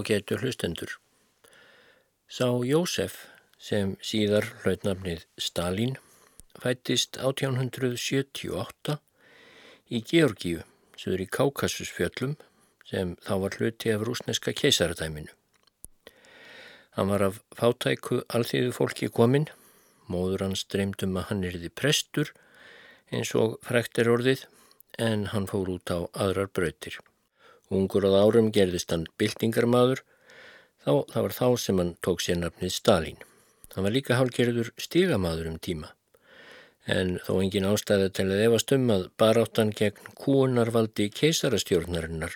á getur hlustendur. Sá Jósef sem síðar hlautnafnið Stalin fættist 1878 í Georgíu, söður í Kákasusfjöllum sem þá var hluti af rúsneska keisaradæminu. Hann var af fátæku alþýðu fólki kominn, móður hans dreymdum að hann erði prestur eins og frækt er orðið en hann fór út á aðrar brautir. Ungur á árum gerðist hann byltingarmadur, þá, það var þá sem hann tók sér nafnið Stalin. Hann var líka hálgerður stigamadur um tíma, en þó engin ástæði til að efast um að baráttan gegn kúunarvaldi keisarastjórnarinnar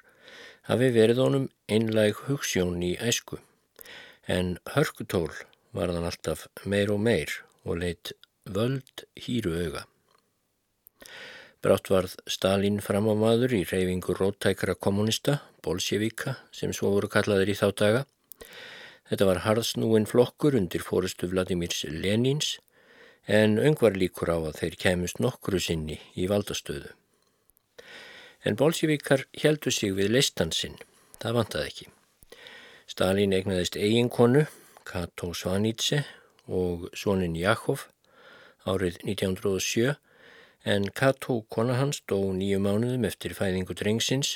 hafi verið honum einlæg hugssjón í æsku, en hörkutól var þann alltaf meir og meir og leitt völd hýru auga. Brátt varð Stalin fram á maður í reyfingu róttækara kommunista, bolsjevika, sem svo voru kallaðir í þá daga. Þetta var harðsnúin flokkur undir fórustu Vladimirs Lenins, en öngvar líkur á að þeir kemust nokkru sinni í valdastöðu. En bolsjevikar heldu sig við leistansinn, það vantaði ekki. Stalin egnaðist eiginkonu, Kato Svanitse og sonin Jakov árið 1907 en Kato kona hans dó nýju mánuðum eftir fæðingu drengsins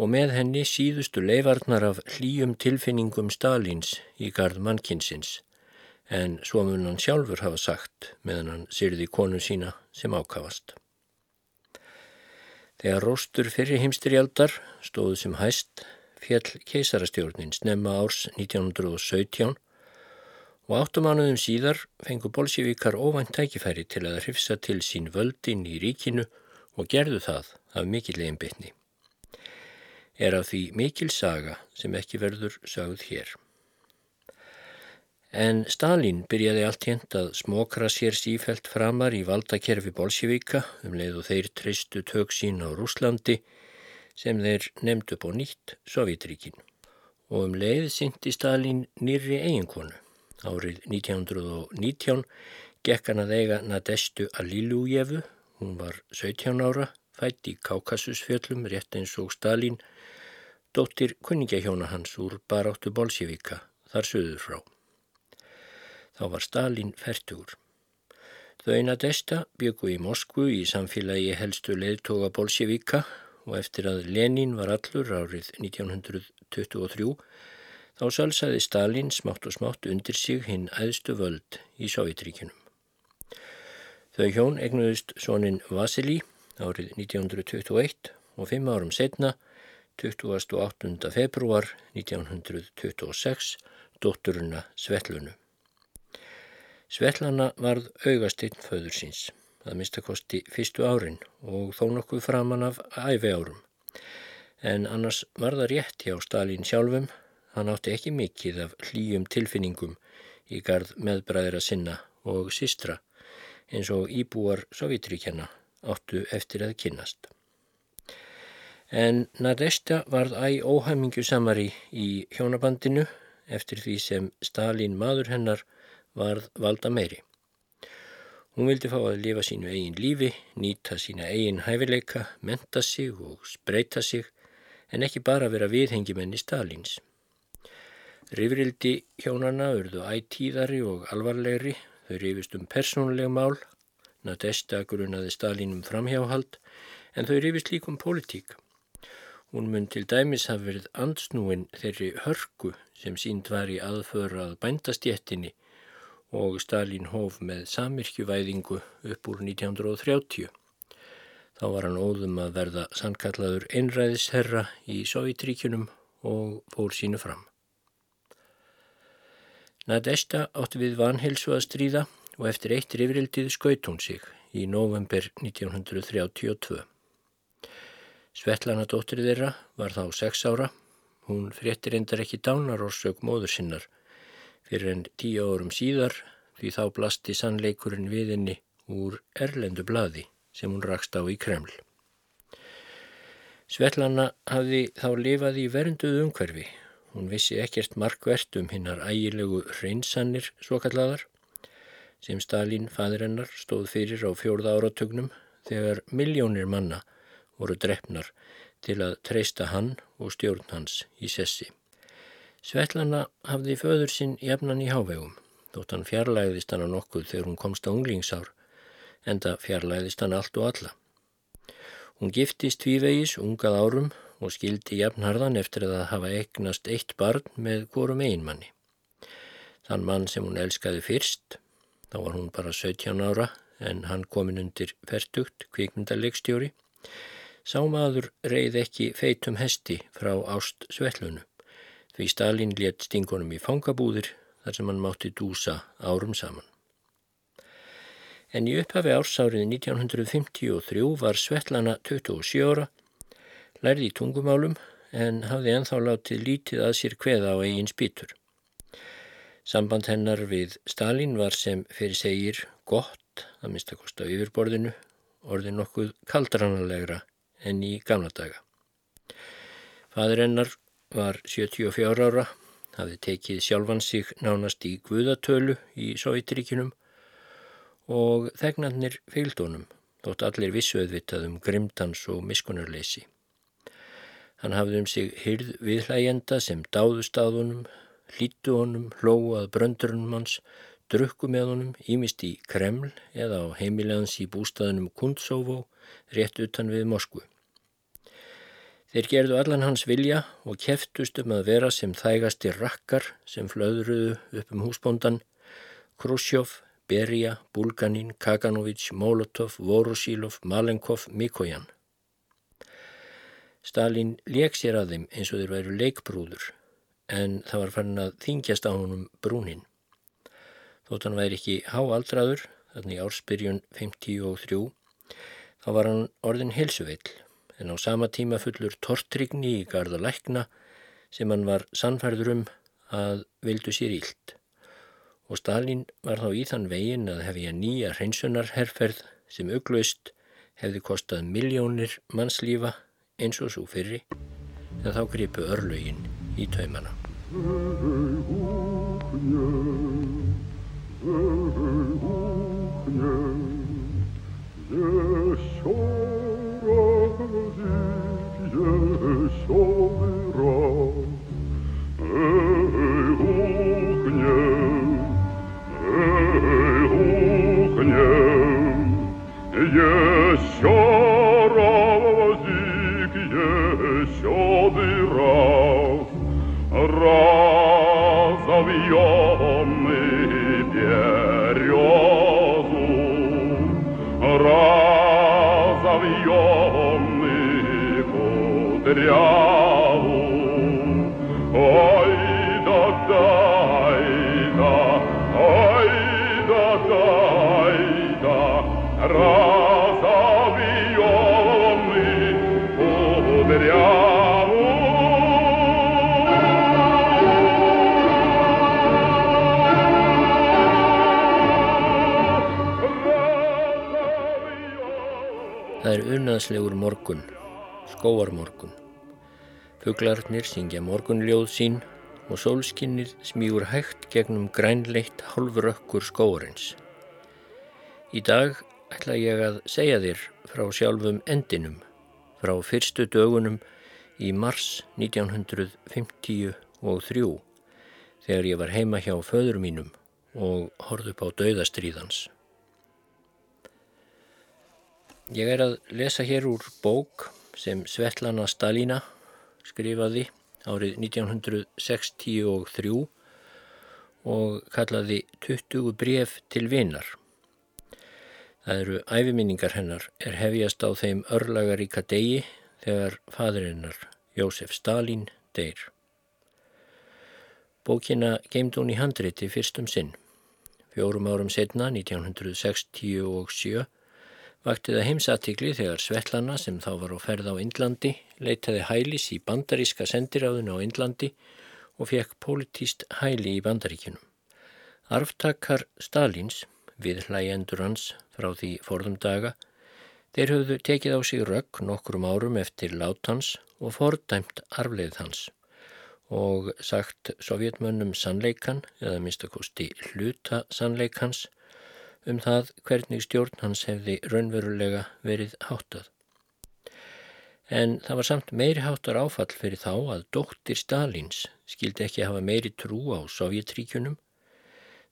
og með henni síðustu leifarnar af hlýjum tilfinningum Stalins í gard mannkinsins en svo mun hann sjálfur hafa sagt meðan hann syrði konu sína sem ákavast. Þegar róstur fyrir heimstyrjaldar stóðu sem hæst fjall keisarastjórnin snemma árs 1917 og áttumánuðum síðar fengu bolsjevíkar óvænt tækifæri til að hrifsa til sín völdin í ríkinu og gerðu það af mikillegin bytni. Er af því mikil saga sem ekki verður sagð hér. En Stalin byrjaði allt hérnt að smokra sér sífælt framar í valdakerfi bolsjevíka um leið og þeir treystu tök sín á Rúslandi sem þeir nefndu á nýtt Sovjetríkin og um leið syndi Stalin nýri eiginkonu Árið 1919 gekk hann að eiga Nadestu Alilujevu, hún var 17 ára, fætt í Kaukasusfjöllum rétt eins og Stalin, dóttir kunningahjóna hans úr baráttu Bolsjevika, þar söður frá. Þá var Stalin færtugur. Þau Nadesta byggu í Moskvu í samfélagi helstu leðtoga Bolsjevika og eftir að Lenin var allur árið 1923 Þá salsaði Stalin smátt og smátt undir sig hinn æðstu völd í Sovjetríkunum. Þau hjón egnuðust sonin Vasili árið 1921 og fimm árum setna, 28. februar 1926, dótturuna Svetlunu. Svetlana varð augastinn föður síns, að minnstakosti fyrstu árin og þó nokkuð framann af æfi árum. En annars var það rétt hjá Stalin sjálfum Hann átti ekki mikið af hlýjum tilfinningum í gard meðbræðra sinna og sistra eins og íbúar Sovjetríkjana áttu eftir að kynnast. En Nadesta varð æg óhæmingu samari í hjónabandinu eftir því sem Stalin maður hennar varð valda meiri. Hún vildi fá að lifa sínu eigin lífi, nýta sína eigin hæfileika, menta sig og spreita sig en ekki bara vera viðhengimenni Stalins. Rifrildi hjónana urðu ætíðari og alvarlegri, þau rifist um persónuleg mál, Nadesta grunaði Stalínum framhjáhald, en þau rifist líkum politík. Hún mun til dæmis hafa verið ansnúin þeirri hörku sem sínd var í aðförað bændastjettinni og Stalin hóf með samirkjuvæðingu upp úr 1930. Þá var hann óðum að verða sannkallaður einræðisherra í Sovjetríkunum og fór sínu fram. Nadesta átti við vanhilsu að stríða og eftir eitt rifrildið skaut hún sig í november 1932. Svetlana dóttir þeirra var þá sex ára. Hún fréttir endar ekki dánarorsök móður sinnar fyrir enn tíu árum síðar því þá blasti sannleikurinn við henni úr erlendu bladi sem hún rakst á í Kreml. Svetlana hafði þá lifað í vernduðu umhverfi Hún vissi ekkert markvert um hinnar ægilegu hreinsanir svokallaðar sem Stalin, fadir hennar, stóð fyrir á fjórða áratögnum þegar miljónir manna voru drefnar til að treysta hann og stjórn hans í sessi. Svetlana hafði föður sinn jafnan í hávegum, þótt hann fjarlæðist hann á nokkuð þegar hún komst á unglingsár, enda fjarlæðist hann allt og alla. Hún giftist tvívegis ungað árum og skildi jafnharðan eftir að hafa eignast eitt barn með górum einmanni. Þann mann sem hún elskaði fyrst, þá var hún bara 17 ára en hann komin undir ferdugt kvikmyndalegstjóri, sá maður reið ekki feitum hesti frá ást svellunu því Stalin létt stingunum í fangabúðir þar sem hann mátti dúsa árum saman. En í upphafi ársárið 1953 var Svetlana 27 ára, lærði í tungumálum en hafði enþá látið lítið að sér kveða á eigin spýtur. Samband hennar við Stalin var sem fyrir segir gott, að mista kosta yfirborðinu, orðið nokkuð kaldranalegra enn í gamla daga. Fadur hennar var 74 ára, hafði tekið sjálfan sig nánast í guðatölu í Sovjetiríkinum og þegnarnir fylgdónum, þótt allir vissuðvitað um grimtans og miskunarleysi. Hann hafði um sig hyrð viðhlægjenda sem dáðust að honum, hlítu honum, hlóað bröndurunum hans, drukku með honum, ímist í Kreml eða á heimilegans í bústaðunum Kundsófó, rétt utan við Moskvu. Þeir gerðu allan hans vilja og keftust um að vera sem þægasti rakkar sem flöðruðu upp um húsbóndan, Khrushchev, Beria, Bulganin, Kaganovich, Molotov, Voroshilov, Malenkov, Mikojan. Stalin leik sér að þeim eins og þeir væru leikbrúður en það var farin að þingjast á honum brúnin. Þótt hann væri ekki háaldraður, þannig ársbyrjun 53, þá var hann orðin helsuveill en á sama tíma fullur tortrygni í garda lækna sem hann var sannfærður um að vildu sér ílt. Og Stalin var þá í þann vegin að hefja nýja hreinsunarherrferð sem uglust hefði kostað miljónir mannslífa eins og svo fyrri en þá gripu örlögin í taumana. совьем и березу, разовьем и кудряву. Ой, да да, дай, да, ой, да дай, да, раз. Unaðslegur morgun, skóarmorgun. Fuglarnir syngja morgunljóð sín og sólskinnið smígur hægt gegnum grænleitt hálfrökkur skóarins. Í dag ætla ég að segja þér frá sjálfum endinum, frá fyrstu dögunum í mars 1953 þegar ég var heima hjá föður mínum og horfði upp á dauðastríðans. Ég er að lesa hér úr bók sem Svetlana Stalina skrifaði árið 1963 og kallaði 20 bref til vinnar. Það eru æfiminningar hennar er hefjast á þeim örlagaríka degi þegar fadrinnar Jósef Stalin deyr. Bókina geimd hún í handriti fyrstum sinn. Fjórum árum setna, 1967, Vakti það heimsatikli þegar Svetlana sem þá var á ferð á Indlandi leitaði hælis í bandaríska sendiráðinu á Indlandi og fekk politíst hæli í bandaríkinum. Arftakar Stalins, við hlæjendur hans frá því forðum daga, þeir höfðu tekið á sig rögg nokkrum árum eftir látans og fordæmt arfleð hans og sagt sovjetmönnum sannleikan eða minnstakosti hluta sannleikans um það hvernig stjórn hans hefði raunverulega verið háttað. En það var samt meiri háttar áfall fyrir þá að dóttir Stalins skildi ekki hafa meiri trú á Sovjetríkunum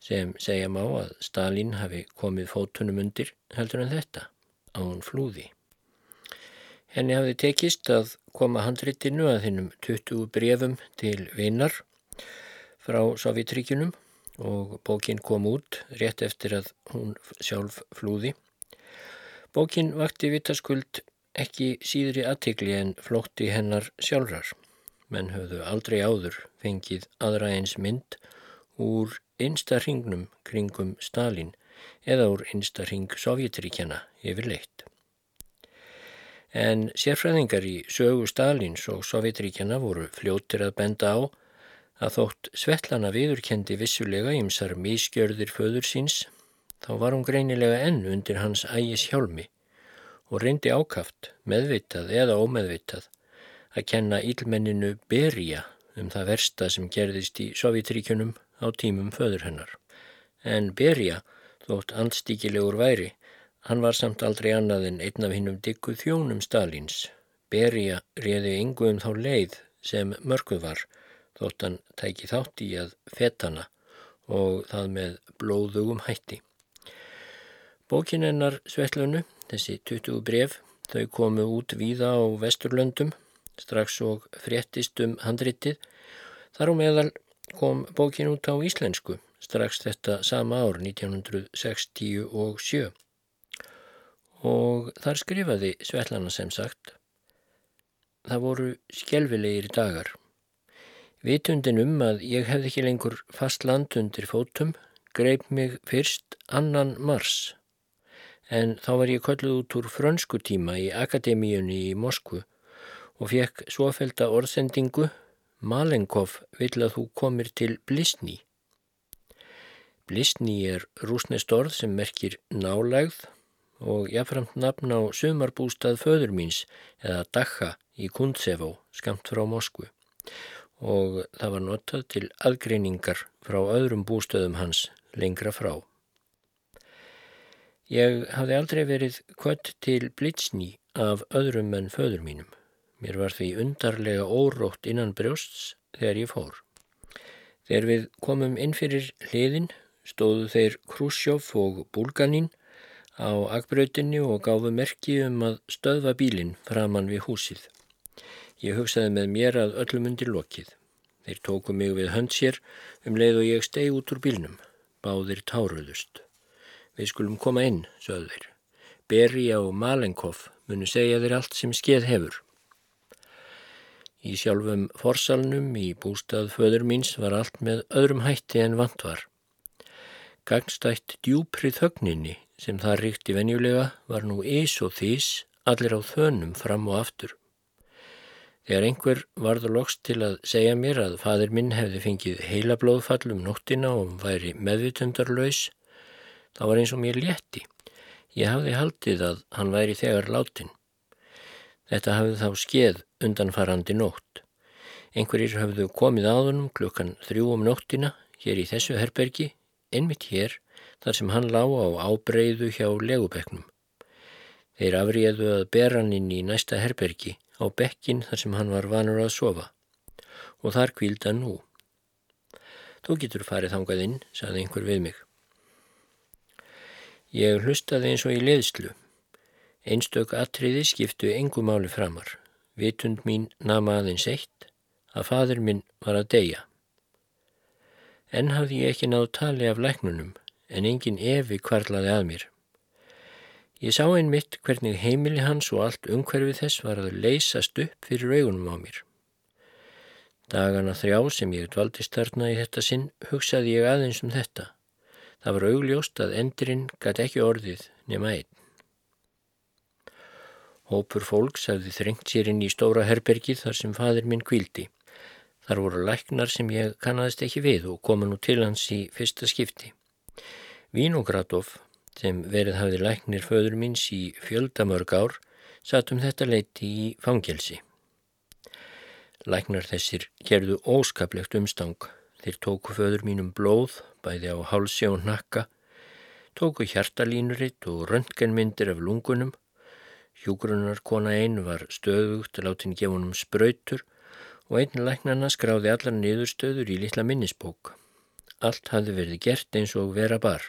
sem segja má að Stalin hafi komið fótunum undir heldur en þetta á hún flúði. Henni hafði tekist að koma handritinu að þinnum 20 brefum til vinnar frá Sovjetríkunum og bókin kom út rétt eftir að hún sjálf flúði. Bókin vakti vitaskuld ekki síðri aðtikli en flótti hennar sjálfrar menn höfðu aldrei áður fengið aðra eins mynd úr einsta hringnum kringum Stalin eða úr einsta hring Sovjetríkjana yfirleitt. En sérfræðingar í sögu Stalins og Sovjetríkjana voru fljóttir að benda á að þótt Svetlana viðurkendi vissulega ymsar mískjörðir föður síns, þá var hún greinilega enn undir hans ægis hjálmi og reyndi ákaft, meðvitað eða ómeðvitað, að kenna ílmenninu Beria um það versta sem gerðist í Sovjetríkunum á tímum föður hennar. En Beria, þótt andstíkilegur væri, hann var samt aldrei annað en einn af hinnum diggu þjónum Stalins. Beria réði yngu um þá leið sem mörguð var, þótt hann tæki þátt í að fetana og það með blóðugum hætti. Bókin hennar Svetlunu, þessi 20 bref, þau komu út víða á Vesturlöndum strax og fréttist um handritið. Þar á meðal kom bókin út á íslensku strax þetta sama ár 1967 og þar skrifaði Svetlana sem sagt Það voru skjelvilegir dagar. Vitundin um að ég hefði ekki lengur fast land undir fótum greip mig fyrst annan mars en þá var ég kolluð út úr frönsku tíma í Akademíunni í Moskvu og fekk svofelda orðsendingu Malenkov vill að þú komir til Blisni. Blisni er rúsnest orð sem merkir nálægð og jáframt nafn á sumarbústað föður míns eða Dakha í Kuntsevó skamt frá Moskvu og það var notað til aðgreiningar frá öðrum bústöðum hans lengra frá. Ég hafði aldrei verið kvött til Blitsni af öðrum en föður mínum. Mér var því undarlega órótt innan brjósts þegar ég fór. Þegar við komum inn fyrir hliðin stóðu þeir Krusjov og Bulganin á akbrautinni og gáfu merki um að stöðva bílinn framann við húsið. Ég hugsaði með mér að öllum undir lokið. Þeir tóku mig við hönd sér um leið og ég steg út úr bílnum. Báðir táruðust. Við skulum koma inn, sögðu þeir. Berja og Malenkov munu segja þeir allt sem skeið hefur. Í sjálfum forsalnum í bústað föður míns var allt með öðrum hætti en vant var. Gangstætt djúprið högninni sem það ríkti venjulega var nú ís og þís allir á þönum fram og aftur. Þegar einhver varður lokst til að segja mér að fadir minn hefði fengið heila blóðfall um nóttina og væri meðvitundarlaus, þá var eins og mér létti. Ég hafði haldið að hann væri þegar látin. Þetta hafði þá skeð undanfarandi nótt. Einhverjir hafðu komið aðunum klukkan þrjú um nóttina hér í þessu herbergi, einmitt hér, þar sem hann lá á ábreyðu hjá legubeknum. Þeir afriðu að bera hann inn í næsta herbergi á bekkin þar sem hann var vanur að sofa og þar kvílda nú. Þú getur farið þangað inn, saði einhver við mig. Ég hlustaði eins og í leðslu. Einstök atriði skiptu engu máli framar. Vitund mín nama aðeins eitt að fadur minn var að deyja. En hafði ég ekki náð tali af læknunum en engin evi kvarlaði að mér. Ég sá einn mitt hvernig heimili hans og allt umhverfið þess var að leysast upp fyrir augunum á mér. Dagana þrjá sem ég dvaldist þarna í þetta sinn hugsaði ég aðeins um þetta. Það var augljóst að endurinn gæti ekki orðið nema einn. Hópur fólks hafði þrengt sér inn í stóra herbergið þar sem fadir minn kvildi. Þar voru læknar sem ég kannadist ekki við og koma nú til hans í fyrsta skipti. Vínogradov, sem verið hafði læknir föður minns í fjöldamörg ár, satt um þetta leiti í fangelsi. Læknar þessir gerðu óskaplegt umstang. Þeir tóku föður mínum blóð, bæði á hálsi og nakka, tóku hjartalínuritt og röntgenmyndir af lungunum Hjúgrunnar kona einu var stöðugt látin gefunum spröytur og einn læknarna skráði allar niðurstöður í litla minnisbók. Allt hafði verið gert eins og vera bar.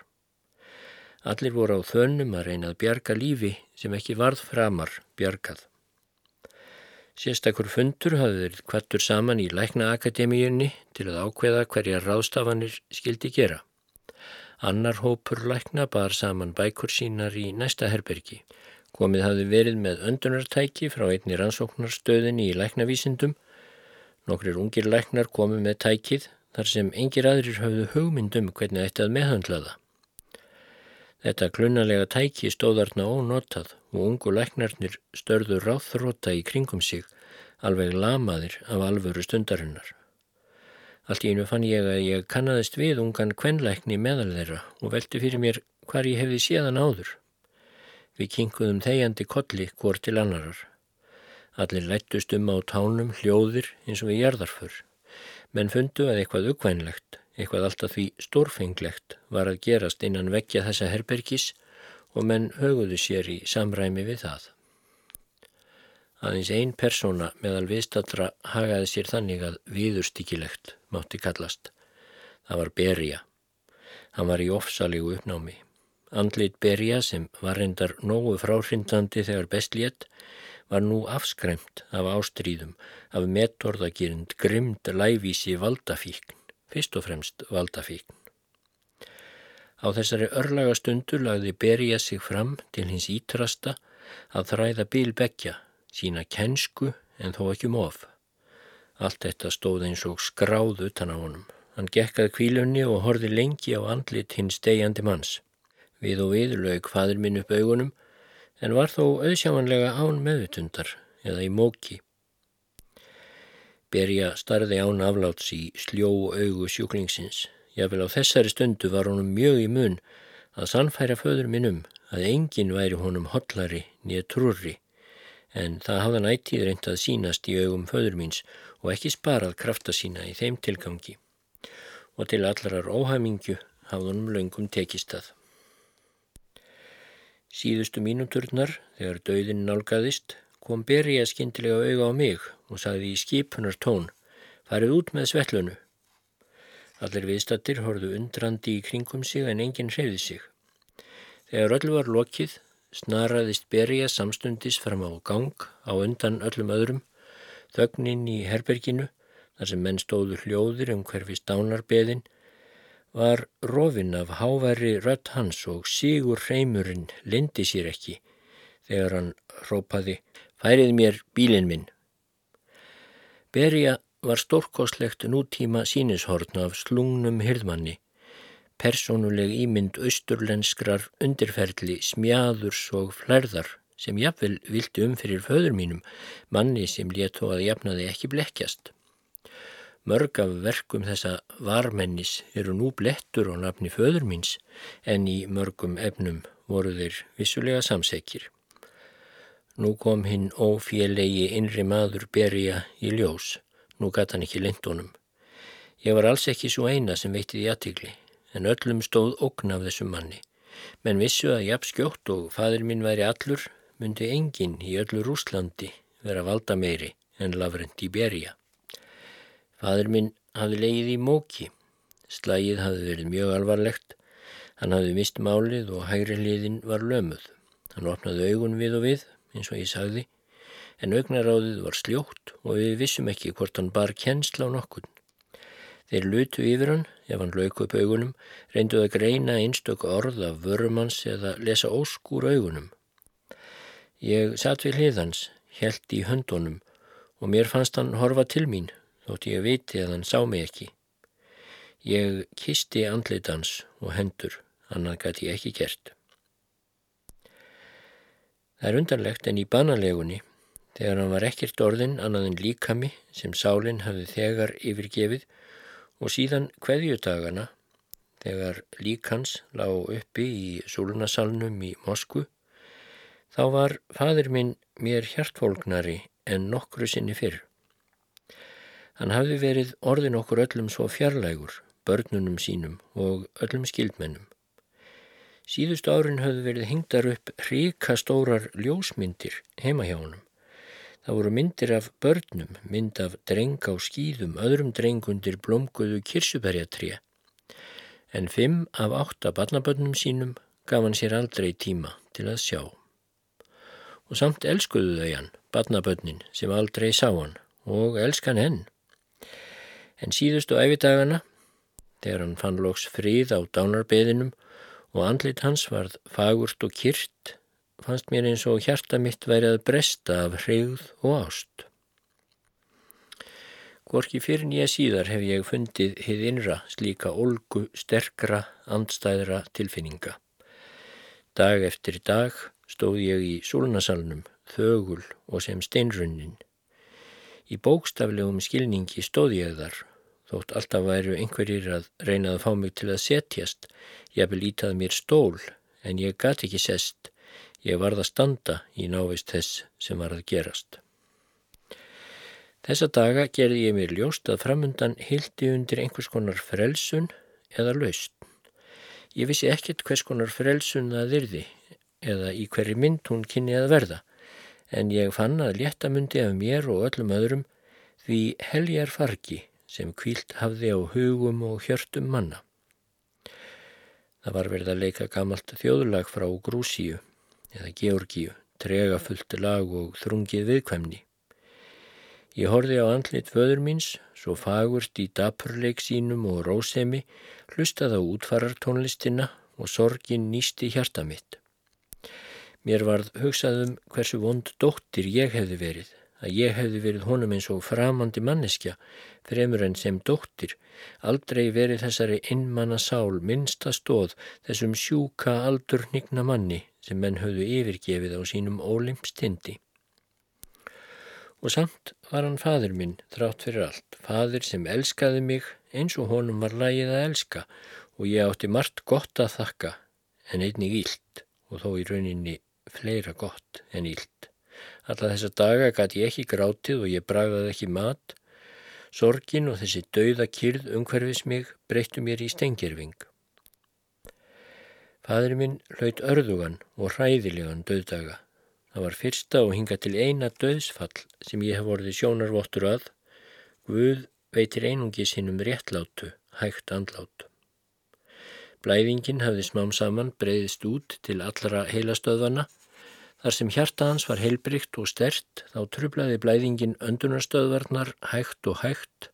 Allir voru á þönnum að reyna að bjarga lífi sem ekki varð framar bjargað. Sérstakur fundur hafði verið kvartur saman í læknaakademíunni til að ákveða hverja ráðstafanir skildi gera. Annar hópur lækna bar saman bækur sínar í næsta herbergi. Komið hafði verið með öndunartæki frá einni rannsóknarstöðinni í læknavísindum Nokkrir ungir læknar komu með tækið þar sem engir aðrir höfðu hugmyndum hvernig ætti að meðhandla það. Þetta klunnalega tæki stóðarna ónotað og ungu læknarnir störðu ráþróta í kringum sig, alveg lamaðir af alvöru stundarinnar. Allt í einu fann ég að ég kannadist við ungan kvenlækni meðal þeirra og veldi fyrir mér hvar ég hefði séðan áður. Við kinkuðum þegjandi kolli hvort til annarar. Allir lættust um á tánum hljóðir eins og við jarðarfur. Menn fundu að eitthvað uppvænlegt, eitthvað alltaf því stórfenglegt var að gerast innan vekja þessa herbergis og menn höguðu sér í samræmi við það. Aðeins einn persóna meðal viðstatra hagaði sér þannig að viðurstíkilegt mátti kallast. Það var Berja. Hann var í ofsalígu uppnámi. Andlit Berja sem var reyndar nógu fráhrindandi þegar best létt var nú afskremt af ástríðum, af metorðagirind, grimd, lævísi, valdafíkn, fyrst og fremst valdafíkn. Á þessari örlaga stundu lagði Berja sig fram til hins ítrasta að þræða bílbeggja, sína kennsku en þó ekki móf. Um Allt þetta stóð eins og skráð utan á honum. Hann gekkað kvílunni og horfi lengi á andlit hins degjandi manns. Við og við lög hvaður minn upp augunum en var þó auðsjámanlega án meðutundar eða í móki. Berja starði án afláts í sljó augu sjúklingsins. Jáfnvel á þessari stundu var honum mjög í mun að sannfæra föður minnum að enginn væri honum hotlari nýja trúri en það hafði nættið reynd að sínast í augum föður míns og ekki sparað krafta sína í þeim tilgangi og til allarar óhæmingju hafði honum löngum tekist að. Síðustu mínúturnar, þegar dauðin nálgæðist, kom Berja skindilega auga á mig og sagði í skipunar tón, farið út með svellunu. Allir viðstattir horðu undrandi í kringum sig en enginn hreyði sig. Þegar öllu var lokið, snaraðist Berja samstundis fram á gang á undan öllum öðrum, þögninn í herberginu, þar sem menn stóðu hljóðir um hverfi stánarbeðin, var rofinn af háværi rött hans og sígur hreimurinn lindi sér ekki þegar hann rópaði færið mér bílinn minn. Berja var stórkoslegt nútíma sínishorn af slungnum hyrðmanni, personuleg ímynd austurlenskrar undirferðli smjáðurs og flærðar sem jafnvel vildi um fyrir föður mínum, manni sem létó að jafnaði ekki blekkjast. Mörg af verkum þessa varmennis eru nú blettur á nafni föður míns en í mörgum efnum voru þeir vissulega samsekir. Nú kom hinn ófélegi innri maður berja í ljós, nú gata hann ekki lindunum. Ég var alls ekki svo eina sem veittið í aðtigli, en öllum stóð okn af þessum manni. Menn vissu að jafn skjótt og fadur minn væri allur, myndi enginn í öllu Rúslandi vera valda meiri en lafrend í berja. Fadur minn hafði leið í móki. Slægið hafði verið mjög alvarlegt. Hann hafði mist málið og hægri hliðin var lömuð. Hann opnaði augun við og við, eins og ég sagði, en augnaráðið var sljótt og við vissum ekki hvort hann bar kennsla á nokkurn. Þeir lutu yfir hann, ef hann lauku upp augunum, reynduð að greina einstök orð af vörumanns eða lesa óskur augunum. Ég satt við hliðans, helt í höndunum og mér fannst hann horfa til mín þótt ég viti að hann sá mig ekki. Ég kisti andleitans og hendur, annan gæti ég ekki gert. Það er undarlegt en í banalegunni, þegar hann var ekkert orðin annað en líkami sem sálinn hafði þegar yfirgefið og síðan hverjutagana, þegar líkans lág uppi í Súlunasalnum í Moskvu, þá var fadur minn mér hjartfólknari en nokkru sinni fyrr. Hann hafði verið orðin okkur öllum svo fjarlægur, börnunum sínum og öllum skildmennum. Síðustu árin höfðu verið hingdar upp ríkastórar ljósmyndir heima hjá honum. Það voru myndir af börnum, mynd af dreng á skýðum, öðrum drengundir blomguðu kirsuberjatrija. En fimm af átta barnabönnum sínum gaf hann sér aldrei tíma til að sjá. Og samt elskuðu þau hann, barnabönnin, sem aldrei sá hann, og elskan henn. En síðustu æfidagana, þegar hann fann loks frið á dánarbeðinum og andlit hans varð fagurt og kyrt, fannst mér eins og hjarta mitt væri að bresta af hreyð og ást. Gorki fyrir nýja síðar hef ég fundið hið innra slíka olgu sterkra andstæðra tilfinninga. Dag eftir dag stóð ég í súlunasalunum, þögul og sem steinrunnin. Í bókstaflegum skilningi stóð ég þar, þótt alltaf væru einhverjir að reynað að fá mig til að setjast. Ég hef lítið mér stól, en ég gati ekki sest. Ég varð að standa í návist þess sem var að gerast. Þessa daga gerði ég mér ljóst að framundan hildi undir einhvers konar frelsun eða laust. Ég vissi ekkert hvers konar frelsun það yrði eða í hverju mynd hún kynni að verða en ég fann að léttamundi af mér og öllum öðrum því heljar fargi sem kvílt hafði á hugum og hjörtum manna. Það var verið að leika gamalt þjóðlag frá Grúsíu eða Georgíu, tregafullt lag og þrungið viðkvæmni. Ég horfi á andlit föður míns, svo fagurst í dapurleik sínum og rósemi, hlustað á útfarartónlistina og sorgin nýsti hjarta mitt. Mér varð hugsaðum hversu vond dóttir ég hefði verið, að ég hefði verið honum eins og framandi manneskja, fremur en sem dóttir, aldrei verið þessari innmanna sál minnsta stóð þessum sjúka aldur nigna manni sem menn höfðu yfirgefið á sínum ólimpstindi. Og samt var hann fadur minn þrátt fyrir allt, fadur sem elskaði mig eins og honum var lægið að elska og ég átti margt gott að þakka en einnig ílt og þó í rauninni fleira gott en ílt. Alla þessa daga gæti ég ekki grátið og ég bragaði ekki mat. Sorgin og þessi dauða kyrð umhverfis mig breyttu mér í stengirving. Fadri minn hlaut örðugan og hræðilegan dauðdaga. Það var fyrsta og hinga til eina döðsfall sem ég hef vorið sjónarvottur að. Guð veitir einungi sinnum réttlátu, hægt andlátu. Blæðingin hafði smám saman breyðist út til allra heilastöðvana. Þar sem hjarta hans var heilbrygt og stert þá trublaði blæðingin öndunarstöðvarnar hægt og hægt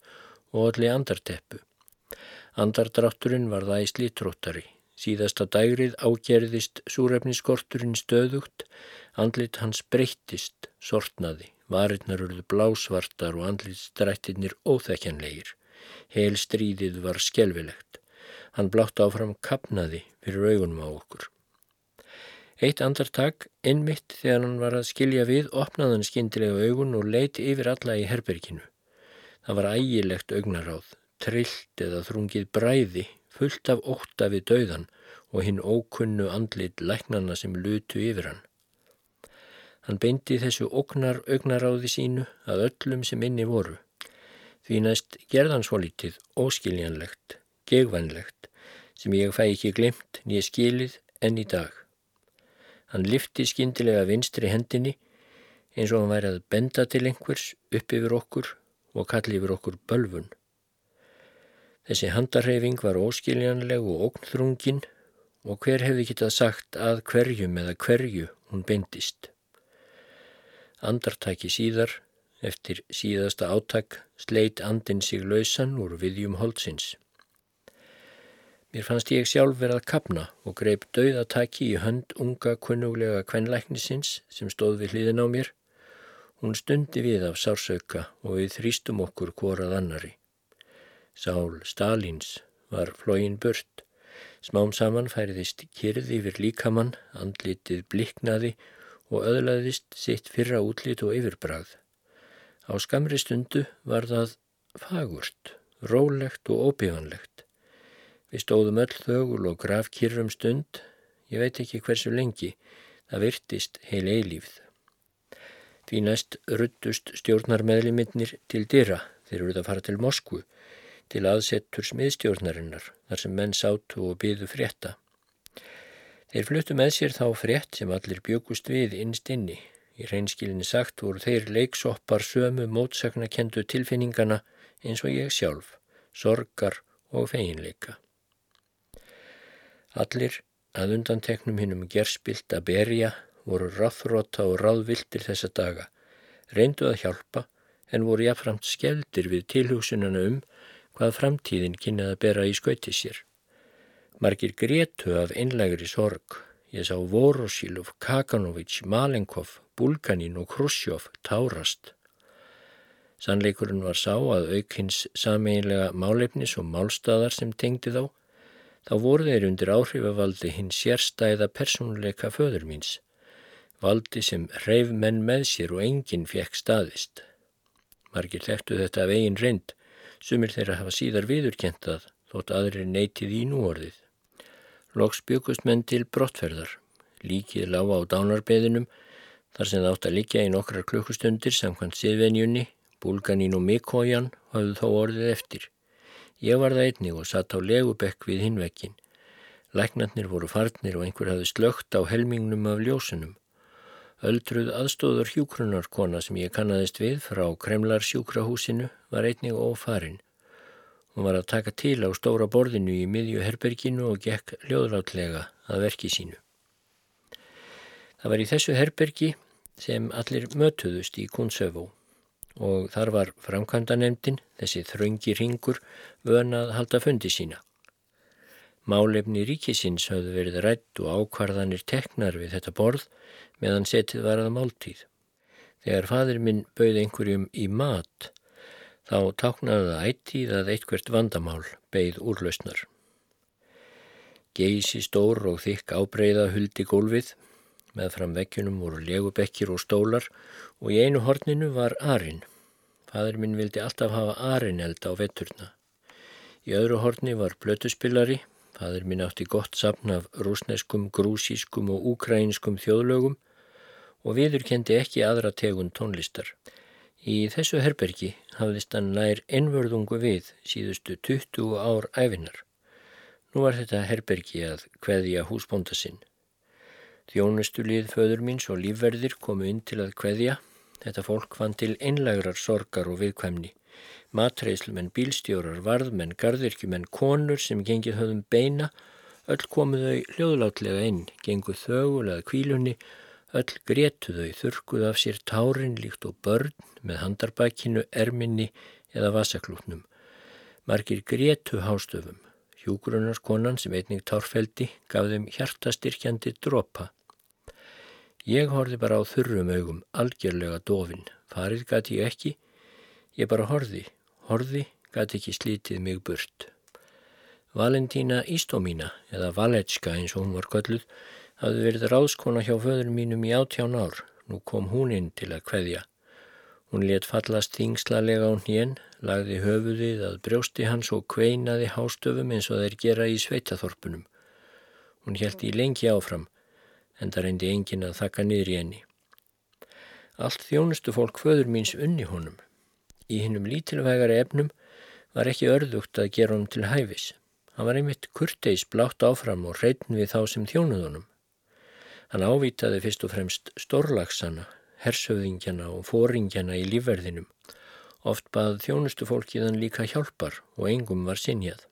og allir andarteppu. Andardrátturinn var það í slítróttari. Síðasta dægrið ágerðist súrefniskorturinn stöðugt, andlit hans breyttist, sortnaði, varirnar urðu blásvartar og andlitstrættirnir óþekjanlegir. Hel stríðið var skelvilegt. Hann blátt áfram kapnaði fyrir augunum á okkur. Eitt andartak, innmitt þegar hann var að skilja við, opnaði hann skindilega augun og leiti yfir alla í herberginu. Það var ægilegt augnaráð, trillt eða þrungið bræði, fullt af ótta við dauðan og hinn ókunnu andlit læknana sem lutu yfir hann. Hann beindi þessu oknar augnaráði sínu að öllum sem inni voru. Því næst gerðan svo lítið óskiljanlegt, gegvænlegt, sem ég fæ ekki glimt nýja skilið enn í dag. Hann lifti skindilega vinstri hendinni eins og hann væri að benda til einhvers upp yfir okkur og kalli yfir okkur bölfun. Þessi handarhefing var óskiljanleg og ógnþrungin og hver hefði getað sagt að hverjum eða hverju hún beindist. Andartæki síðar, eftir síðasta áttak, sleit andin sig lausan úr viðjum holdsins. Mér fannst ég sjálf verið að kapna og greip dauðataki í hönd unga kunnuglega kvenlæknisins sem stóð við hliðin á mér. Hún stundi við af sársauka og við þrýstum okkur hvorað annari. Sál Stalins var flógin burt. Smám saman færiðist kyrði yfir líkamann, andlitið bliknaði og öðlaðist sitt fyrra útlit og yfirbrað. Á skamri stundu var það fagurt, rólegt og óbívanlegt. Við stóðum öll þögul og graf kyrrum stund, ég veit ekki hversu lengi, það virtist heil eilífð. Því næst ruttust stjórnarmeðliminnir til dyrra, þeir eruð að fara til Moskvu, til aðsettur smiðstjórnarinnar, þar sem menn sátu og byðu frétta. Þeir fluttu með sér þá frétt sem allir bjögust við innst inni. Í reynskilinni sagt voru þeir leiksoppar sömu mótsaknakendu tilfinningana eins og ég sjálf, sorgar og feginleika. Allir að undanteknum hinnum gerspilt að berja voru ráþróta og ráðvildir þessa daga, reyndu að hjálpa en voru jáfnframt skeldir við tilhugsunana um hvað framtíðin kynnaði að bera í skauti sér. Margir gretu af einlægri sorg. Ég sá Vorosilov, Kakanovich, Malenkov, Bulganin og Khrushchev tárast. Sannleikurinn var sá að aukins sameinlega málefnis og málstæðar sem tengdi þá, þá voru þeir undir áhrifavaldi hinn sérstæða persónuleika föður míns, valdi sem reyf menn með sér og enginn fekk staðist. Margir þekktu þetta af eigin reynd, sumir þeirra hafa síðar viðurkentað þótt aðrir neytið í núorðið. Loks byggust menn til brottferðar. Líkið lága á dánarbeðinum þar sem það átt að liggja í nokkrar klukkustundir samkvæmt siðvenjunni, Bulganín og Mikójan hafðu þó orðið eftir. Ég var það einnig og satt á legubekk við hinvekkin. Læknarnir voru farnir og einhver hafði slögt á helmingnum af ljósunum. Öldruð aðstóður hjúkrunarkona sem ég kannadist við frá Kremlar sjúkrahúsinu var einnig ófarin. Hún var að taka til á stóra borðinu í miðju herberginu og gekk hljóðlátlega að verki sínu. Það var í þessu herbergi sem allir mötuðust í Kunsöfó og þar var framkvæmdanemdin, þessi þröngi ringur, vön að halda fundi sína. Málefni ríkisins hafðu verið rætt og ákvarðanir teknar við þetta borð meðan setið var að máltíð. Þegar fadur minn bauð einhverjum í mat, þá táknaði það ættið að eitthvert vandamál beigð úrlausnar. Geysi stór og þykk ábreyða huldi gólfið, með fram vekkjunum voru legubekkir og stólar og í einu horninu var arinn. Fadur minn vildi alltaf hafa arinneld á vetturna. Í öðru horni var blötuspillari Fadur minn átti gott sapn af rúsneskum, grúsískum og úkræinskum þjóðlögum og viðurkendi ekki aðra tegun tónlistar. Í þessu herbergi hafðist hann nær ennvörðungu við síðustu 20 ár æfinar. Nú var þetta herbergi að kveðja húsbónda sinn. Þjónustu lið föður míns og lífverðir komu inn til að kveðja. Þetta fólk fann til einlægrar sorgar og viðkvæmni matreyslumenn, bílstjórar, varðmenn, gardirkjumenn, konur sem gengið höfðum beina, öll komuðu þau hljóðlátlega inn, genguð þögulega kvílunni, öll gretuðu þau, þurkuð af sér tárin líkt og börn með handarbækinu, erminni eða vasaklúknum. Margir gretu hástöfum. Hjúgrunarskonan sem einning tárfeldi gaf þeim hjartastyrkjandi dropa. Ég horfi bara á þurrum augum, algjörlega dofin. Farið gæti ég ekki, ég bara horfi Horði gæti ekki slítið mig burt. Valentína Ístómína, eða Valetska eins og hún var kölluð, hafði verið ráðskona hjá föður mínum í áttján ár. Nú kom hún inn til að kveðja. Hún let fallast þingslalega á hnén, lagði höfuðið að brjósti hans og kveinaði hástöfum eins og þeir gera í sveitaþorpunum. Hún held í lengi áfram, en það reyndi engin að þakka niður í henni. Allt þjónustu fólk föður míns unni honum. Í hinnum lítilvægari efnum var ekki örðugt að gera honum til hæfis. Hann var einmitt kurteis blátt áfram og reytn við þá sem þjónuðunum. Hann ávitaði fyrst og fremst stórlagsana, hersöðingjana og fóringjana í lífverðinum. Oft bað þjónustu fólkiðan líka hjálpar og engum var sinjað.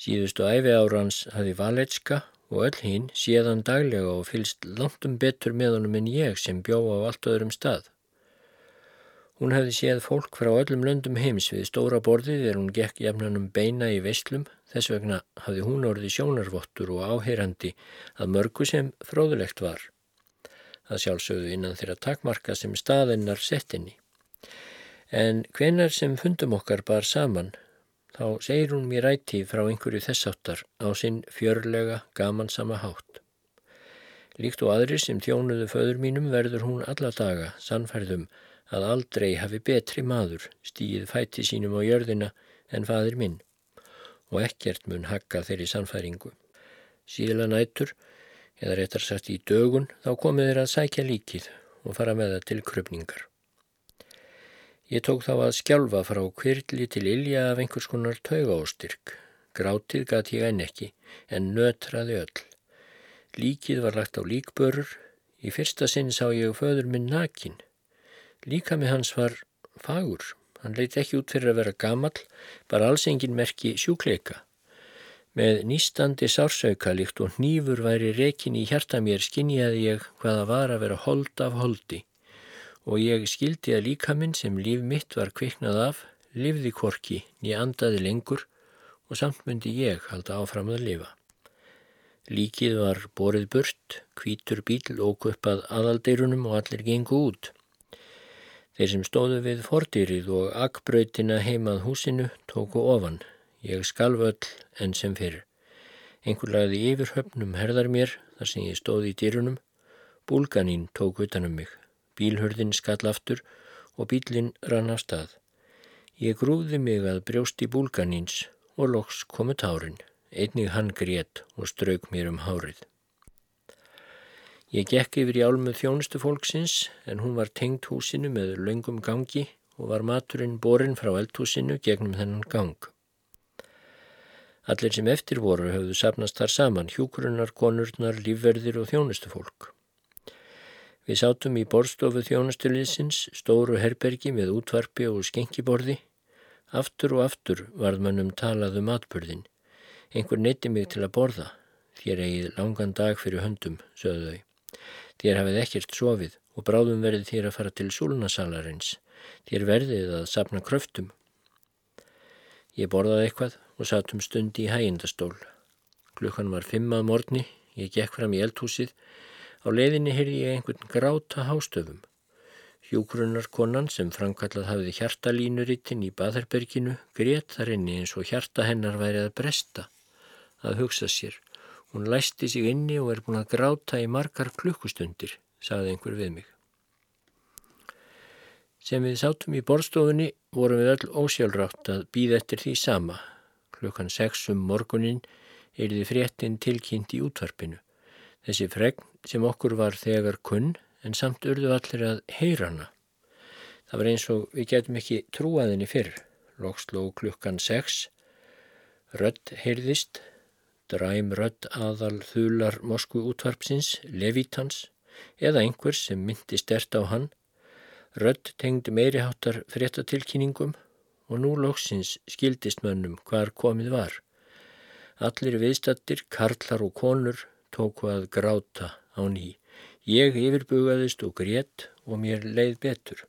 Síðustu æfi árans hafi Valetska og öll hinn séðan daglega og fylst langt um betur með honum en ég sem bjó á allt öðrum stað. Hún hefði séð fólk frá öllum löndum heims við stóra borðið þegar hún gekk jafnanum beina í veslum, þess vegna hafði hún orðið sjónarvottur og áheyrandi að mörgu sem fróðulegt var. Það sjálfsögðu innan þeirra takmarka sem staðinnar settinni. En hvenar sem fundum okkar bar saman, þá segir hún mér ætti frá einhverju þessáttar á sinn fjörlega gamansama hátt. Líkt og aðri sem þjónuðu föður mínum verður hún alla daga sannfærðum að aldrei hafi betri maður stíð fæti sínum á jörðina en fadir minn og ekkert mun hakka þeirri sannfæringu. Síðla nættur, eða réttar sagt í dögun, þá komið þeir að sækja líkið og fara með það til krupningar. Ég tók þá að skjálfa frá kvirli til ilja af einhvers konar tauga ástyrk. Grátið gæti ég enn ekki, en nötraði öll. Líkið var lagt á líkbörur. Í fyrsta sinn sá ég föður minn nakin. Líka með hans var fagur. Hann leiti ekki út fyrir að vera gamal, bara alls engin merki sjúkleika. Með nýstandi sársauka líkt og nýfur væri rekin í hjarta mér skinjaði ég hvaða var að vera hold af holdi og ég skildi að líka minn sem líf mitt var kviknað af, lifði korki, nýja andaði lengur og samt myndi ég halda áfram að lifa. Líkið var borið burt, kvítur bíl óg upp að aðaldeirunum og allir gengu út. Þeir sem stóðu við fordýrið og akkbröytina heimað húsinu tóku ofan. Ég skalf öll enn sem fyrir. Engur lagði yfir höfnum herðar mér þar sem ég stóði í dýrunum. Búlganín tók utanum mig. Bílhörðin skall aftur og bílinn rann af stað. Ég grúði mig að brjósti búlganíns og loks komu tárin. Einnig hann grét og strauk mér um hárið. Ég gekk yfir í álmu þjónustu fólksins en hún var tengt húsinu með laungum gangi og var maturinn borin frá eldhúsinu gegnum þennan gang. Allir sem eftir voru höfðu sapnast þar saman, hjúkurunnar, konurnar, lífverðir og þjónustu fólk. Við sátum í borstofu þjónustuliðsins, stóru herbergi með útvarpi og skenkiborði. Aftur og aftur varð mannum talað um atbyrðin. Einhver neyti mig til að borða. Þér eigið langan dag fyrir höndum, sögðu þau. Þér hafið ekkert sofið og bráðum verðið þér að fara til súlunasalarins. Þér verðið að sapna kröftum. Ég borðaði eitthvað og satt um stundi í hægindastól. Klukkan var fimmað morgni, ég gekk fram í eldhúsið. Á leiðinni heyrði ég einhvern gráta hástöfum. Hjúgrunarkonan sem framkallað hafiði hjartalínurittin í Baðherberginu grét þar inni eins og hjarta hennar værið að bresta að hugsa sér. Hún læsti sig inni og er búin að gráta í margar klukkustundir, sagði einhver við mig. Sem við sátum í borstofunni vorum við öll ósjálfrátt að býða eftir því sama. Klukkan sex um morgunin er því fréttin tilkynnt í útvarpinu. Þessi fregn sem okkur var þegar kunn en samt urðu allir að heyra hana. Það var eins og við getum ekki trúaðinni fyrr. Lóksló klukkan sex, rödd heyrðist dræm rödd aðal þular Moskvu útvarpsins, Levitans, eða einhvers sem myndi stert á hann, rödd tengdi meiriháttar fréttatilkynningum og nú lóksins skildist mönnum hvar komið var. Allir viðstattir, karlar og konur tóku að gráta á ný. Ég yfirbugaðist og grétt og mér leið betur.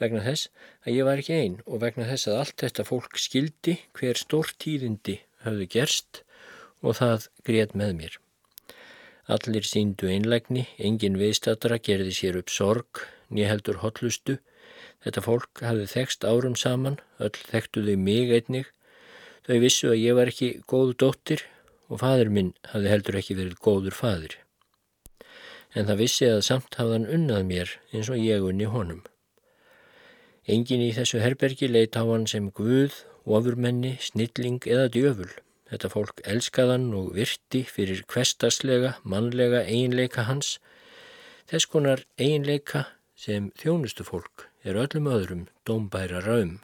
Vegna þess að ég var ekki einn og vegna þess að allt þetta fólk skildi hver stór tíðindi hafðu gerst og það grét með mér. Allir síndu einlægni, engin viðstatara gerði sér upp sorg, nýheldur hotlustu. Þetta fólk hafði þekst árum saman, öll þekktu þau mig einnig. Þau vissu að ég var ekki góð dóttir og fadur minn hafði heldur ekki verið góður fadur. En það vissi að samt hafðan unnað mér eins og ég unni honum. Engin í þessu herbergi leitt á hann sem guð, ofurmenni, snilling eða djöful. Þetta fólk elskaðan og virti fyrir kvestaslega, mannlega eiginleika hans. Þess konar eiginleika sem þjónustu fólk er öllum öðrum dómbæra raum.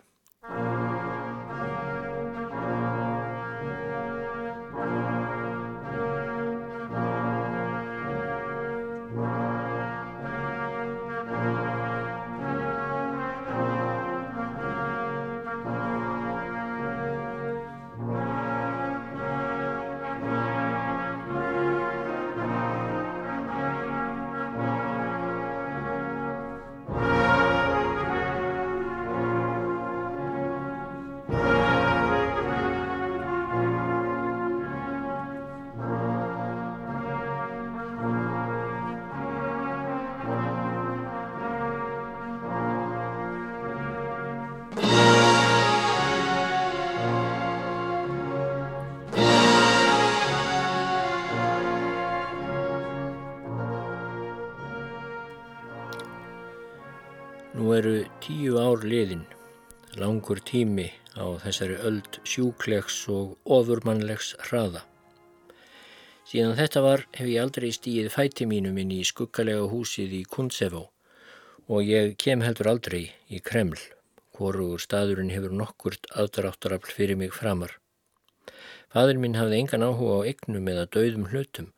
Þessari öld sjúklegs og ofurmannlegs hraða. Síðan þetta var hef ég aldrei stíið fæti mínum inn í skuggalega húsið í Kuntsevó og ég kem heldur aldrei í Kreml, hvorugur staðurinn hefur nokkurt aðdráttarafl fyrir mig framar. Fadur minn hafði engan áhuga á egnum eða döðum hlutum,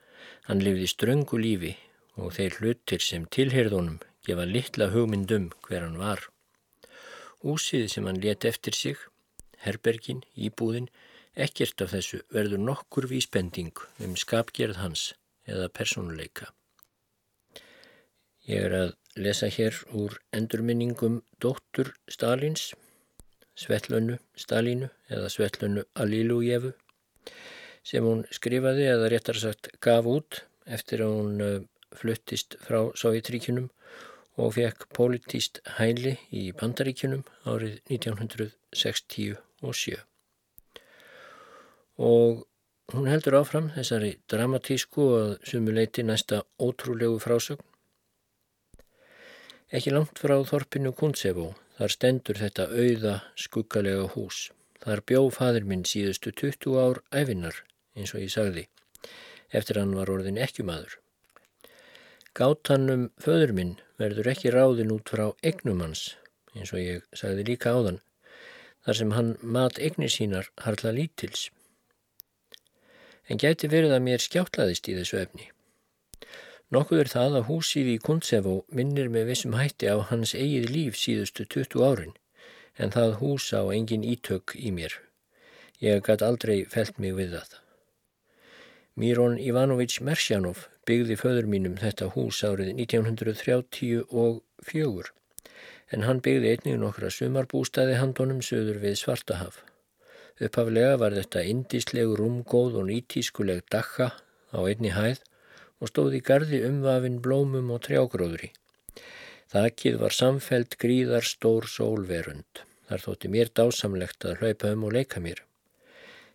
Hann lifði ströngu lífi og þeir hlutir sem tilherðunum gefa litla hugmyndum hver hann var. Húsið sem hann let eftir sig, herbergin, íbúðin, ekkert af þessu verður nokkur vísbending um skapgerð hans eða personuleika. Ég er að lesa hér úr endurminningum dóttur Stalins, Svetlönu Stalínu eða Svetlönu Alilujevu sem hún skrifaði eða réttar sagt gaf út eftir að hún eh, fluttist frá Sovjetríkunum og fekk politíst hæli í Bandaríkunum árið 1967. Og hún heldur áfram þessari dramatísku og sumuleiti næsta ótrúlegu frásögn. Ekki langt frá Þorpinu Kuntsevó þar stendur þetta auða skuggalega hús. Þar bjó fadur minn síðustu 20 ár æfinnar eins og ég sagði eftir hann var orðin ekkjumadur. Gátan um föður minn verður ekki ráðin út frá egnum hans, eins og ég sagði líka áðan, þar sem hann mat egnir sínar harla lítils. En gæti verið að mér skjáttlaðist í þessu efni. Nokkuð er það að húsið í Kuntsefó minnir með vissum hætti á hans eigið líf síðustu 20 árin, en það hús á engin ítök í mér. Ég gæti aldrei felt mig við það. Míron Ivanović Mersjanov byggði föður mínum þetta hús árið 1934 en hann byggði einnig nokkra sumarbústaði handonum söður við Svartahaf. Upphaflega var þetta indíslegu rúmgóð og nýtískuleg dakka á einni hæð og stóði gardi umvafin blómum og trjágróðri. Þakkið var samfelt gríðar stór sólverund. Þar þótti mér dásamlegt að hlaupa um og leika mér.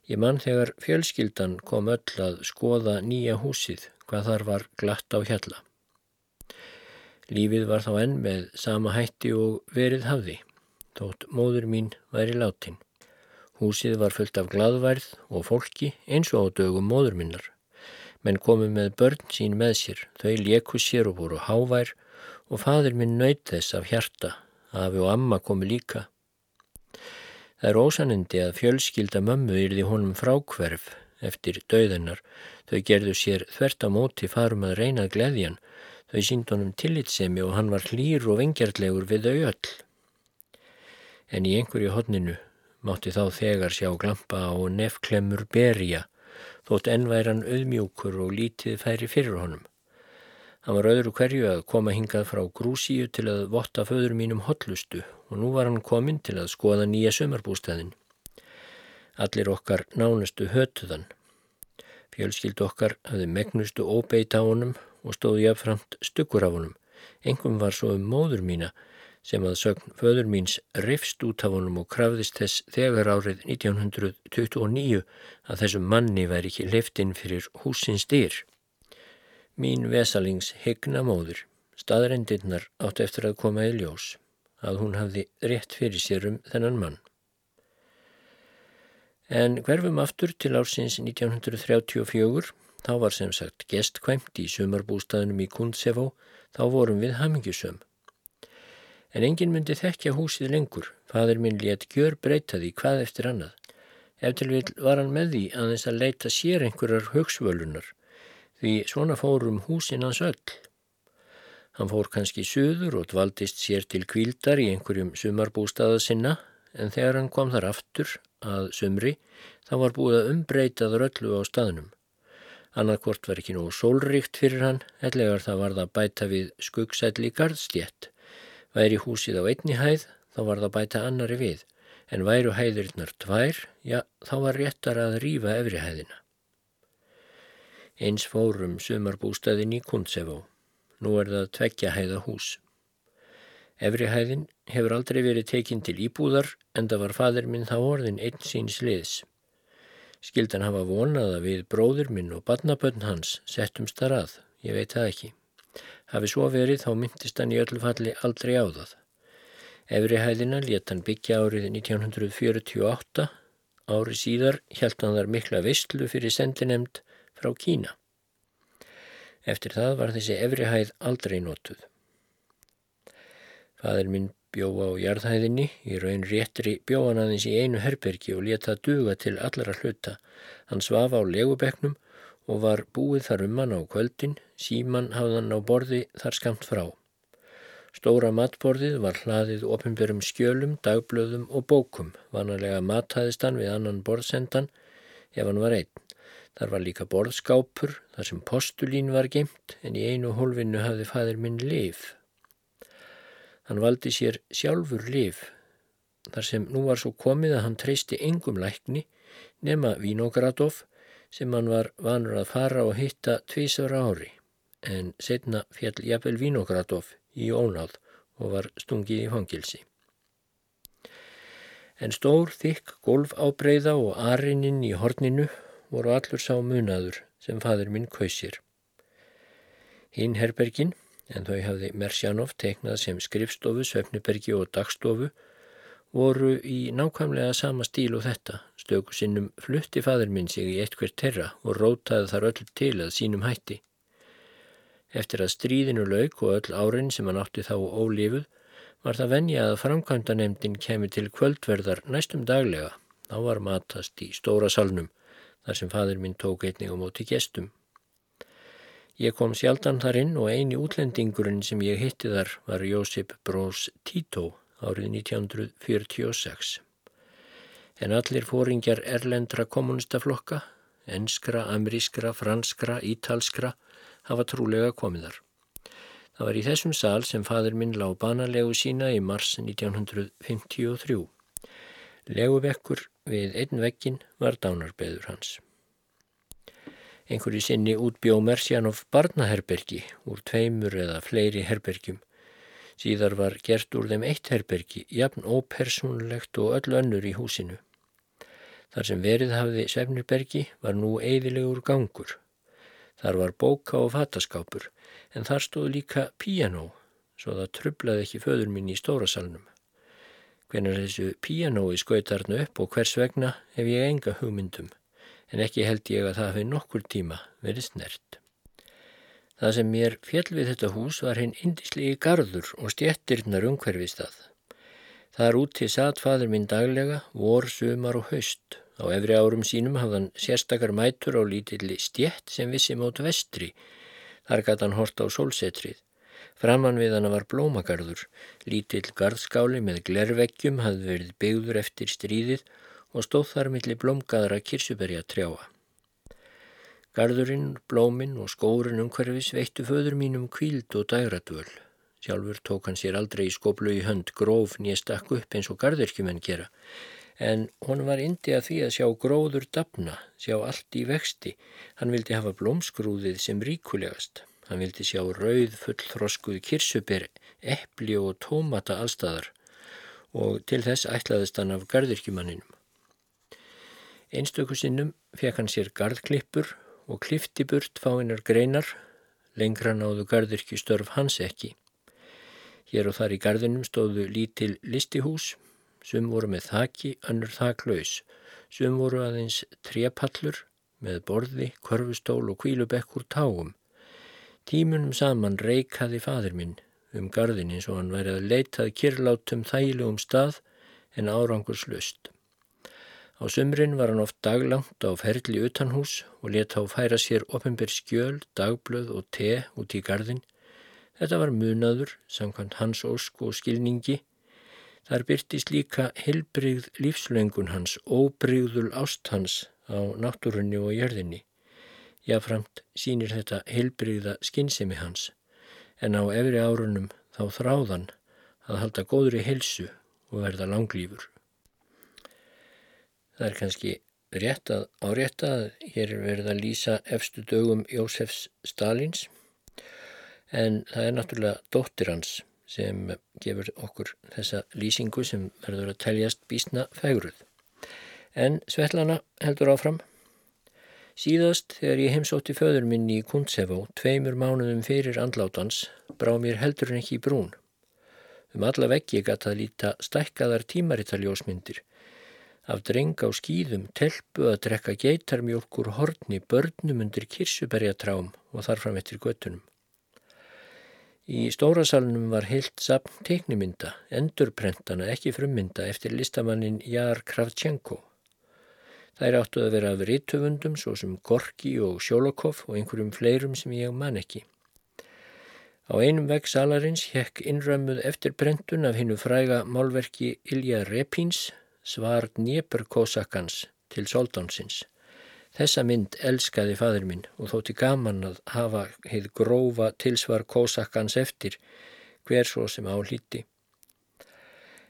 Ég mann þegar fjölskyldan kom öll að skoða nýja húsið hvað þar var glatt á hjalla. Lífið var þá enn með sama hætti og verið hafði, þótt móður mín væri látin. Húsið var fullt af gladværð og fólki eins og á dögum móður minnar, menn komu með börn sín með sér, þau leku sér og voru hávær og fadur minn nöyt þess af hjarta, afi og amma komu líka. Það er ósanindi að fjölskylda mömmu yrði honum frákverf eftir döðunar. Þau gerðu sér þvert á móti farum að reynað gleðjan. Þau sínd honum tillitsemi og hann var hlýr og vengjarlegur við þau öll. En í einhverju hodninu mátti þá þegar sjá glampa á nefklemmur berja, þótt ennværan auðmjúkur og lítið færi fyrir honum. Hann var öðru hverju að koma hingað frá Grúsíu til að votta föður mínum hotlustu og nú var hann komin til að skoða nýja sömarbústæðin. Allir okkar nánustu hötuðan. Fjölskyld okkar hafði megnustu óbeit á honum og stóði jafnframt stykkur af honum. Engum var svo um móður mína sem að sögn föður míns rifst út af honum og krafðist þess þegar árið 1929 að þessum manni væri ekki liftinn fyrir húsins dyr. Mín vesalings hegna móður, staðrendirnar átt eftir að koma í ljós, að hún hafði rétt fyrir sér um þennan mann. En hverfum aftur til ársins 1934, þá var sem sagt gestkvæmt í sumarbústaðinum í Kundsefó, þá vorum við hamingjusum. En enginn myndi þekkja húsið lengur, fadur minn létt gjör breytaði hvað eftir annað. Eftir vil var hann með því að þess að leita sér einhverjar högsvölunar, því svona fórum húsin hans öll. Hann fór kannski söður og dvaldist sér til kvíldar í einhverjum sumarbústaða sinna, en þegar hann kom þar aftur að sumri þá var búið að umbreyta það röllu á staðnum. Annarkvort var ekki nógu sólríkt fyrir hann, ellegar það var það bæta við skuggsætli gardstjett. Væri húsið á einni hæð, þá var það bæta annari við, en væru hæðirinnar tvær, já, þá var réttar að rýfa efri hæðina. Eins fórum sumarbústaðin í Kundsefó. Nú er það tveggja hæða hús. Efrihæðin hefur aldrei verið tekinn til íbúðar en það var fadur minn þá orðin einn síns liðs. Skildan hafa vonað að við bróður minn og badnabönn hans settumst þar að, ég veit það ekki. Hafi svo verið þá myndist hann í öllu falli aldrei á það. Efrihæðina let hann byggja árið 1948, ári síðar hjælt hann þar mikla vistlu fyrir sendinemd frá Kína. Eftir það var þessi efrihæð aldrei notuð. Fadur minn bjóða á jarðhæðinni, í raun réttri bjóðan aðeins í einu herbergi og leta duga til allara hluta. Hann svafa á legubeknum og var búið þar um hann á kvöldin, síman hafðan á borði þar skamt frá. Stóra matborðið var hlaðið ofinbjörgum skjölum, dagblöðum og bókum, vanalega mataðist hann við annan borðsendan ef hann var einn. Þar var líka borðskápur, þar sem postulín var geimt, en í einu hólfinu hafði fæðir minn liv. Hann valdi sér sjálfur liv, þar sem nú var svo komið að hann treysti engum lækni nema Vínogradov sem hann var vanur að fara og hitta tvísar ári, en setna fjall jafnvel Vínogradov í ónáð og var stungið í fangilsi. En stór, þykk, golfábreyða og arininn í horninu voru allur sá munaður sem fadur minn kausir. Hinn herbergin, en þau hafði Mersjanov teiknað sem skrifstofu, söfnubergi og dagstofu, voru í nákvæmlega sama stíl og þetta. Stöku sinnum flutti fadur minn sig í eitt hvert terra og rótaði þar öll til að sínum hætti. Eftir að stríðinu lauk og öll árin sem hann átti þá ólífuð var það venja að framkvæmdanemdin kemi til kvöldverðar næstum daglega. Þá var matast í stóra salnum þar sem fadur minn tók einnig á móti gestum. Ég kom sjaldan þar inn og eini útlendingurinn sem ég hitti þar var Jósip Brós Tito árið 1946. En allir fóringjar erlendra kommunistaflokka, enskra, amerískra, franskra, ítalskra hafa trúlega komið þar. Það var í þessum sal sem fadur minn lág banalegu sína í mars 1953. Leguvekkur við einn vekkin var dánarbeður hans. Einhverju sinni útbjó Mersjanov barnaherbergi úr tveimur eða fleiri herbergjum. Síðar var gert úr þeim eitt herbergi, jafn ópersonlegt og öll önnur í húsinu. Þar sem verið hafði Svefnirbergi var nú eidilegur gangur. Þar var bóka og fataskápur en þar stóð líka piano svo það trublaði ekki föður mín í stórasalunum. Hvernig þessu pianoi skautarnu upp og hvers vegna hef ég enga hugmyndum en ekki held ég að það hafi nokkur tíma verið snert. Það sem mér fjell við þetta hús var hinn indislegi gardur og stjettirnar umhverfist að. Þar úti satt fadur minn daglega, vor, sumar og haust Á efri árum sínum hafðan sérstakar mætur á lítilli stjett sem vissi mót vestri. Þar gæti hann hort á sólsetrið. Framan við hann var blómagarður. Lítill garðskáli með glerveggjum hafði verið byggður eftir stríðið og stóð þar millir blómgaðra kirsuberja trjáa. Garðurinn, blóminn og skórin umhverfis veittu föður mínum kvíld og dægradvöl. Sjálfur tók hann sér aldrei í skoblu í hönd gróf nýja stakk upp eins og garðirkjumenn gera en hún var indi að því að sjá gróður dapna, sjá allt í vexti. Hann vildi hafa blómskrúðið sem ríkulegast. Hann vildi sjá rauð fullþroskuð kirsubir, eppli og tómata allstæðar og til þess ætlaðist hann af gardirkjumanninum. Einstökusinnum fekk hann sér gardklippur og klifti burt fáinnar greinar, lengra náðu gardirkjustörf hans ekki. Hér og þar í gardinum stóðu lítil listihús Sum voru með þaki, önnur þaklaus. Sum voru aðeins trépallur með borði, korfustól og kvílubekkur táum. Tímunum saman reikaði fadir minn um gardin eins og hann væri að leitað kyrlátum þægilegum stað en árangur slust. Á sumrin var hann oft daglangt á ferli utanhús og leta á færa sér oppenbyr skjöl, dagblöð og te út í gardin. Þetta var munaður, samkvæmt hans ósk og skilningi, Þar byrtist líka hilbrigð lífslöngun hans, óbrigðul ást hans á náttúrunni og jörðinni. Jáframt sínir þetta hilbrigða skinnsemi hans, en á efri árunum þá þráðan að halda góðri helsu og verða langlýfur. Það er kannski rétt að árétta að hér er verið að lýsa efstu dögum Jósefs Stalins, en það er náttúrulega dóttir hans sem gefur okkur þessa lýsingu sem verður að teljast bísna fegruð. En Svetlana heldur áfram. Síðast þegar ég heimsótti föður minn í Kuntsevó tveimur mánuðum fyrir andlátans brá mér heldur en ekki í brún. Um alla veggi gæti að líta stækkaðar tímaritaljósmyndir af dreng á skýðum telpu að drekka geitarmjólkur horni börnum undir kirsuberjatrám og þarfram eftir göttunum. Í stórasalunum var heilt sapn teiknimynda, endurprentana ekki frummynda eftir listamannin Jar Kravchenko. Þær áttu að vera af rittöfundum svo sem Gorki og Sjólokov og einhverjum fleirum sem ég man ekki. Á einum vegg salarins hekk innrömmuð eftir brentun af hinnu fræga málverki Ilja Repins svar Dnieperkosakans til Soldonsins. Þessa mynd elskaði fadur minn og þótti gaman að hafa heið grófa tilsvar kósakans eftir hver svo sem á hlíti.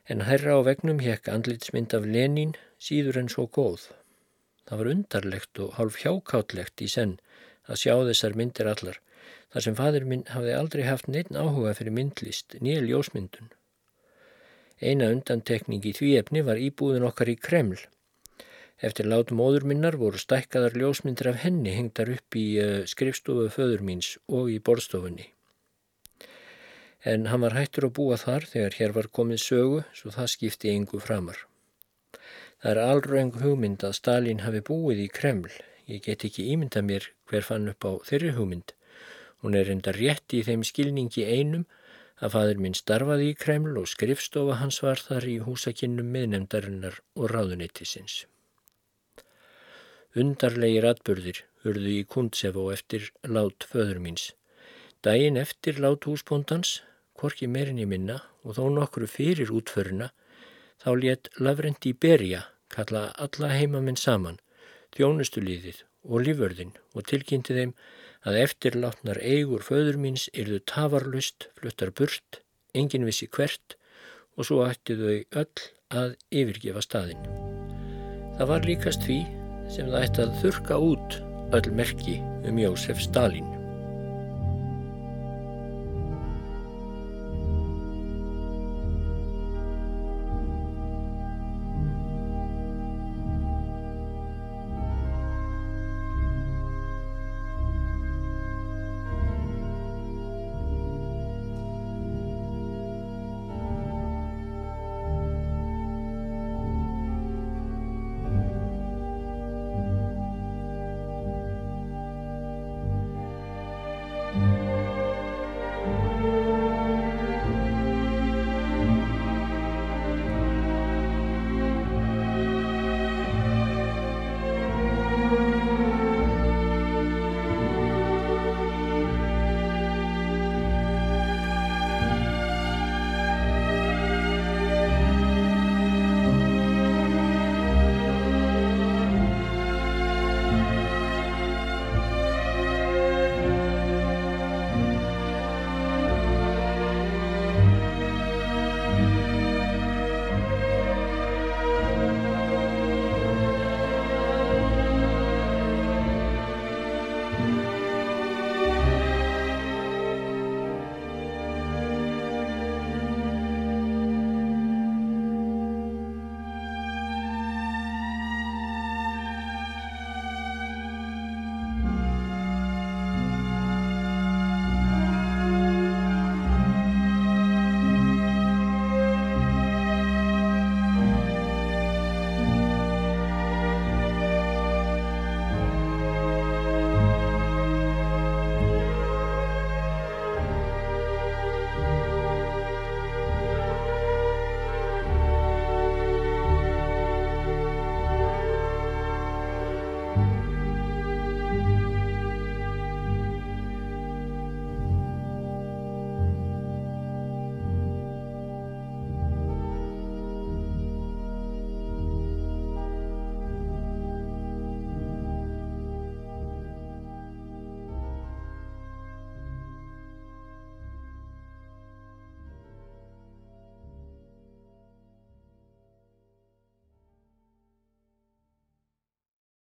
En herra á vegnum hekk andlitsmynd af Lenín síður en svo góð. Það var undarlegt og hálf hjákáttlegt í senn að sjá þessar myndir allar þar sem fadur minn hafði aldrei haft neitt áhuga fyrir myndlist, nýja ljósmyndun. Eina undantekning í því efni var íbúðin okkar í Kreml Eftir látum óður minnar voru stækkaðar ljósmyndir af henni hengtar upp í uh, skrifstofu föður míns og í borstofunni. En hann var hættur að búa þar þegar hér var komið sögu svo það skipti engu framar. Það er alröng hugmynd að Stalin hafi búið í Kreml. Ég get ekki ímynda mér hver fann upp á þeirri hugmynd. Hún er enda rétt í þeim skilningi einum að fadur minn starfaði í Kreml og skrifstofa hans var þar í húsakinnum miðnemdarinnar og ráðuneytisins. Undarlegir atbyrðir hurðu í Kundsefó eftir lát föður míns. Dæin eftir lát húsbóndans, korki meirinni minna og þó nokkru fyrir útföruna, þá létt Lavrendi Berja kalla alla heimamenn saman, þjónustulíðið og líförðin og tilkynnti þeim að eftirlátnar eigur föður míns yrðu tafarlust, fluttar burt, engin vissi hvert og svo ætti þau öll að yfirgefa staðin. Það var líkast því sem það ætti að þurka út öll merki um Jósef Stalin.